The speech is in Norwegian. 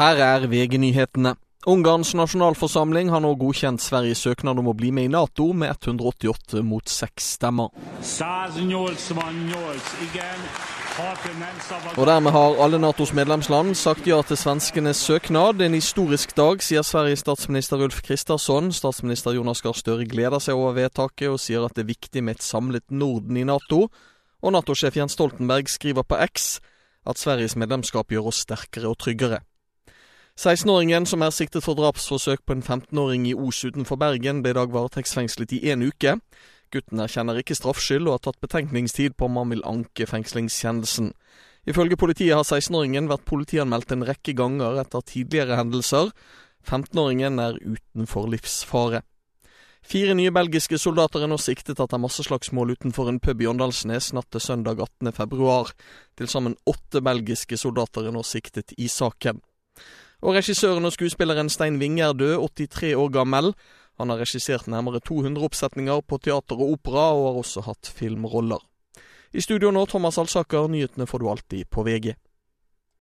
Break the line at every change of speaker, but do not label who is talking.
Her er VG-nyhetene. Ungarns nasjonalforsamling har nå godkjent Sveriges søknad om å bli med i Nato med 188 mot 6 stemmer. Og dermed har alle Natos medlemsland sagt ja til svenskenes søknad. En historisk dag, sier Sveriges statsminister Ulf Kristersson. Statsminister Jonas Gahr Støre gleder seg over vedtaket og sier at det er viktig med et samlet Norden i Nato. Og Nato-sjef Jens Stoltenberg skriver på X at Sveriges medlemskap gjør oss sterkere og tryggere. 16-åringen som er siktet for drapsforsøk på en 15-åring i Os utenfor Bergen, ble i dag varetektsfengslet i én uke. Gutten erkjenner ikke straffskyld og har tatt betenkningstid på om han vil anke fengslingskjennelsen. Ifølge politiet har 16-åringen vært politianmeldt en rekke ganger etter tidligere hendelser. 15-åringen er utenfor livsfare. Fire nye belgiske soldater er nå siktet etter masseslagsmål utenfor en pub i Åndalsnes natt til søndag 18. februar. Til sammen åtte belgiske soldater er nå siktet i saken. Og regissøren og skuespilleren Stein Winge er død, 83 år gammel. Han har regissert nærmere 200 oppsetninger på teater og opera, og har også hatt filmroller. I studio nå, Thomas Alsaker. Nyhetene får du alltid på VG.